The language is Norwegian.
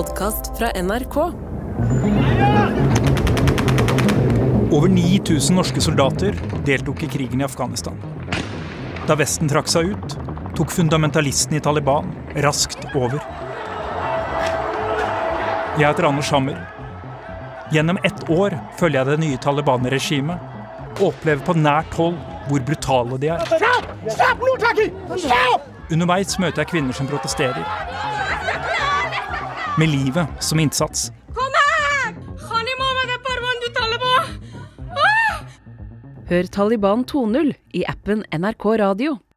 podkast fra NRK. Over 9000 norske soldater deltok i krigen i Afghanistan. Da Vesten trakk seg ut, tok fundamentalistene i Taliban raskt over. Jeg heter Anders Hammer. Gjennom ett år følger jeg det nye Taliban-regimet og opplever på nært hold hvor brutale de er. Underveis møter jeg kvinner som protesterer. Med livet som innsats. Hør Taliban 2.0 i appen NRK Radio.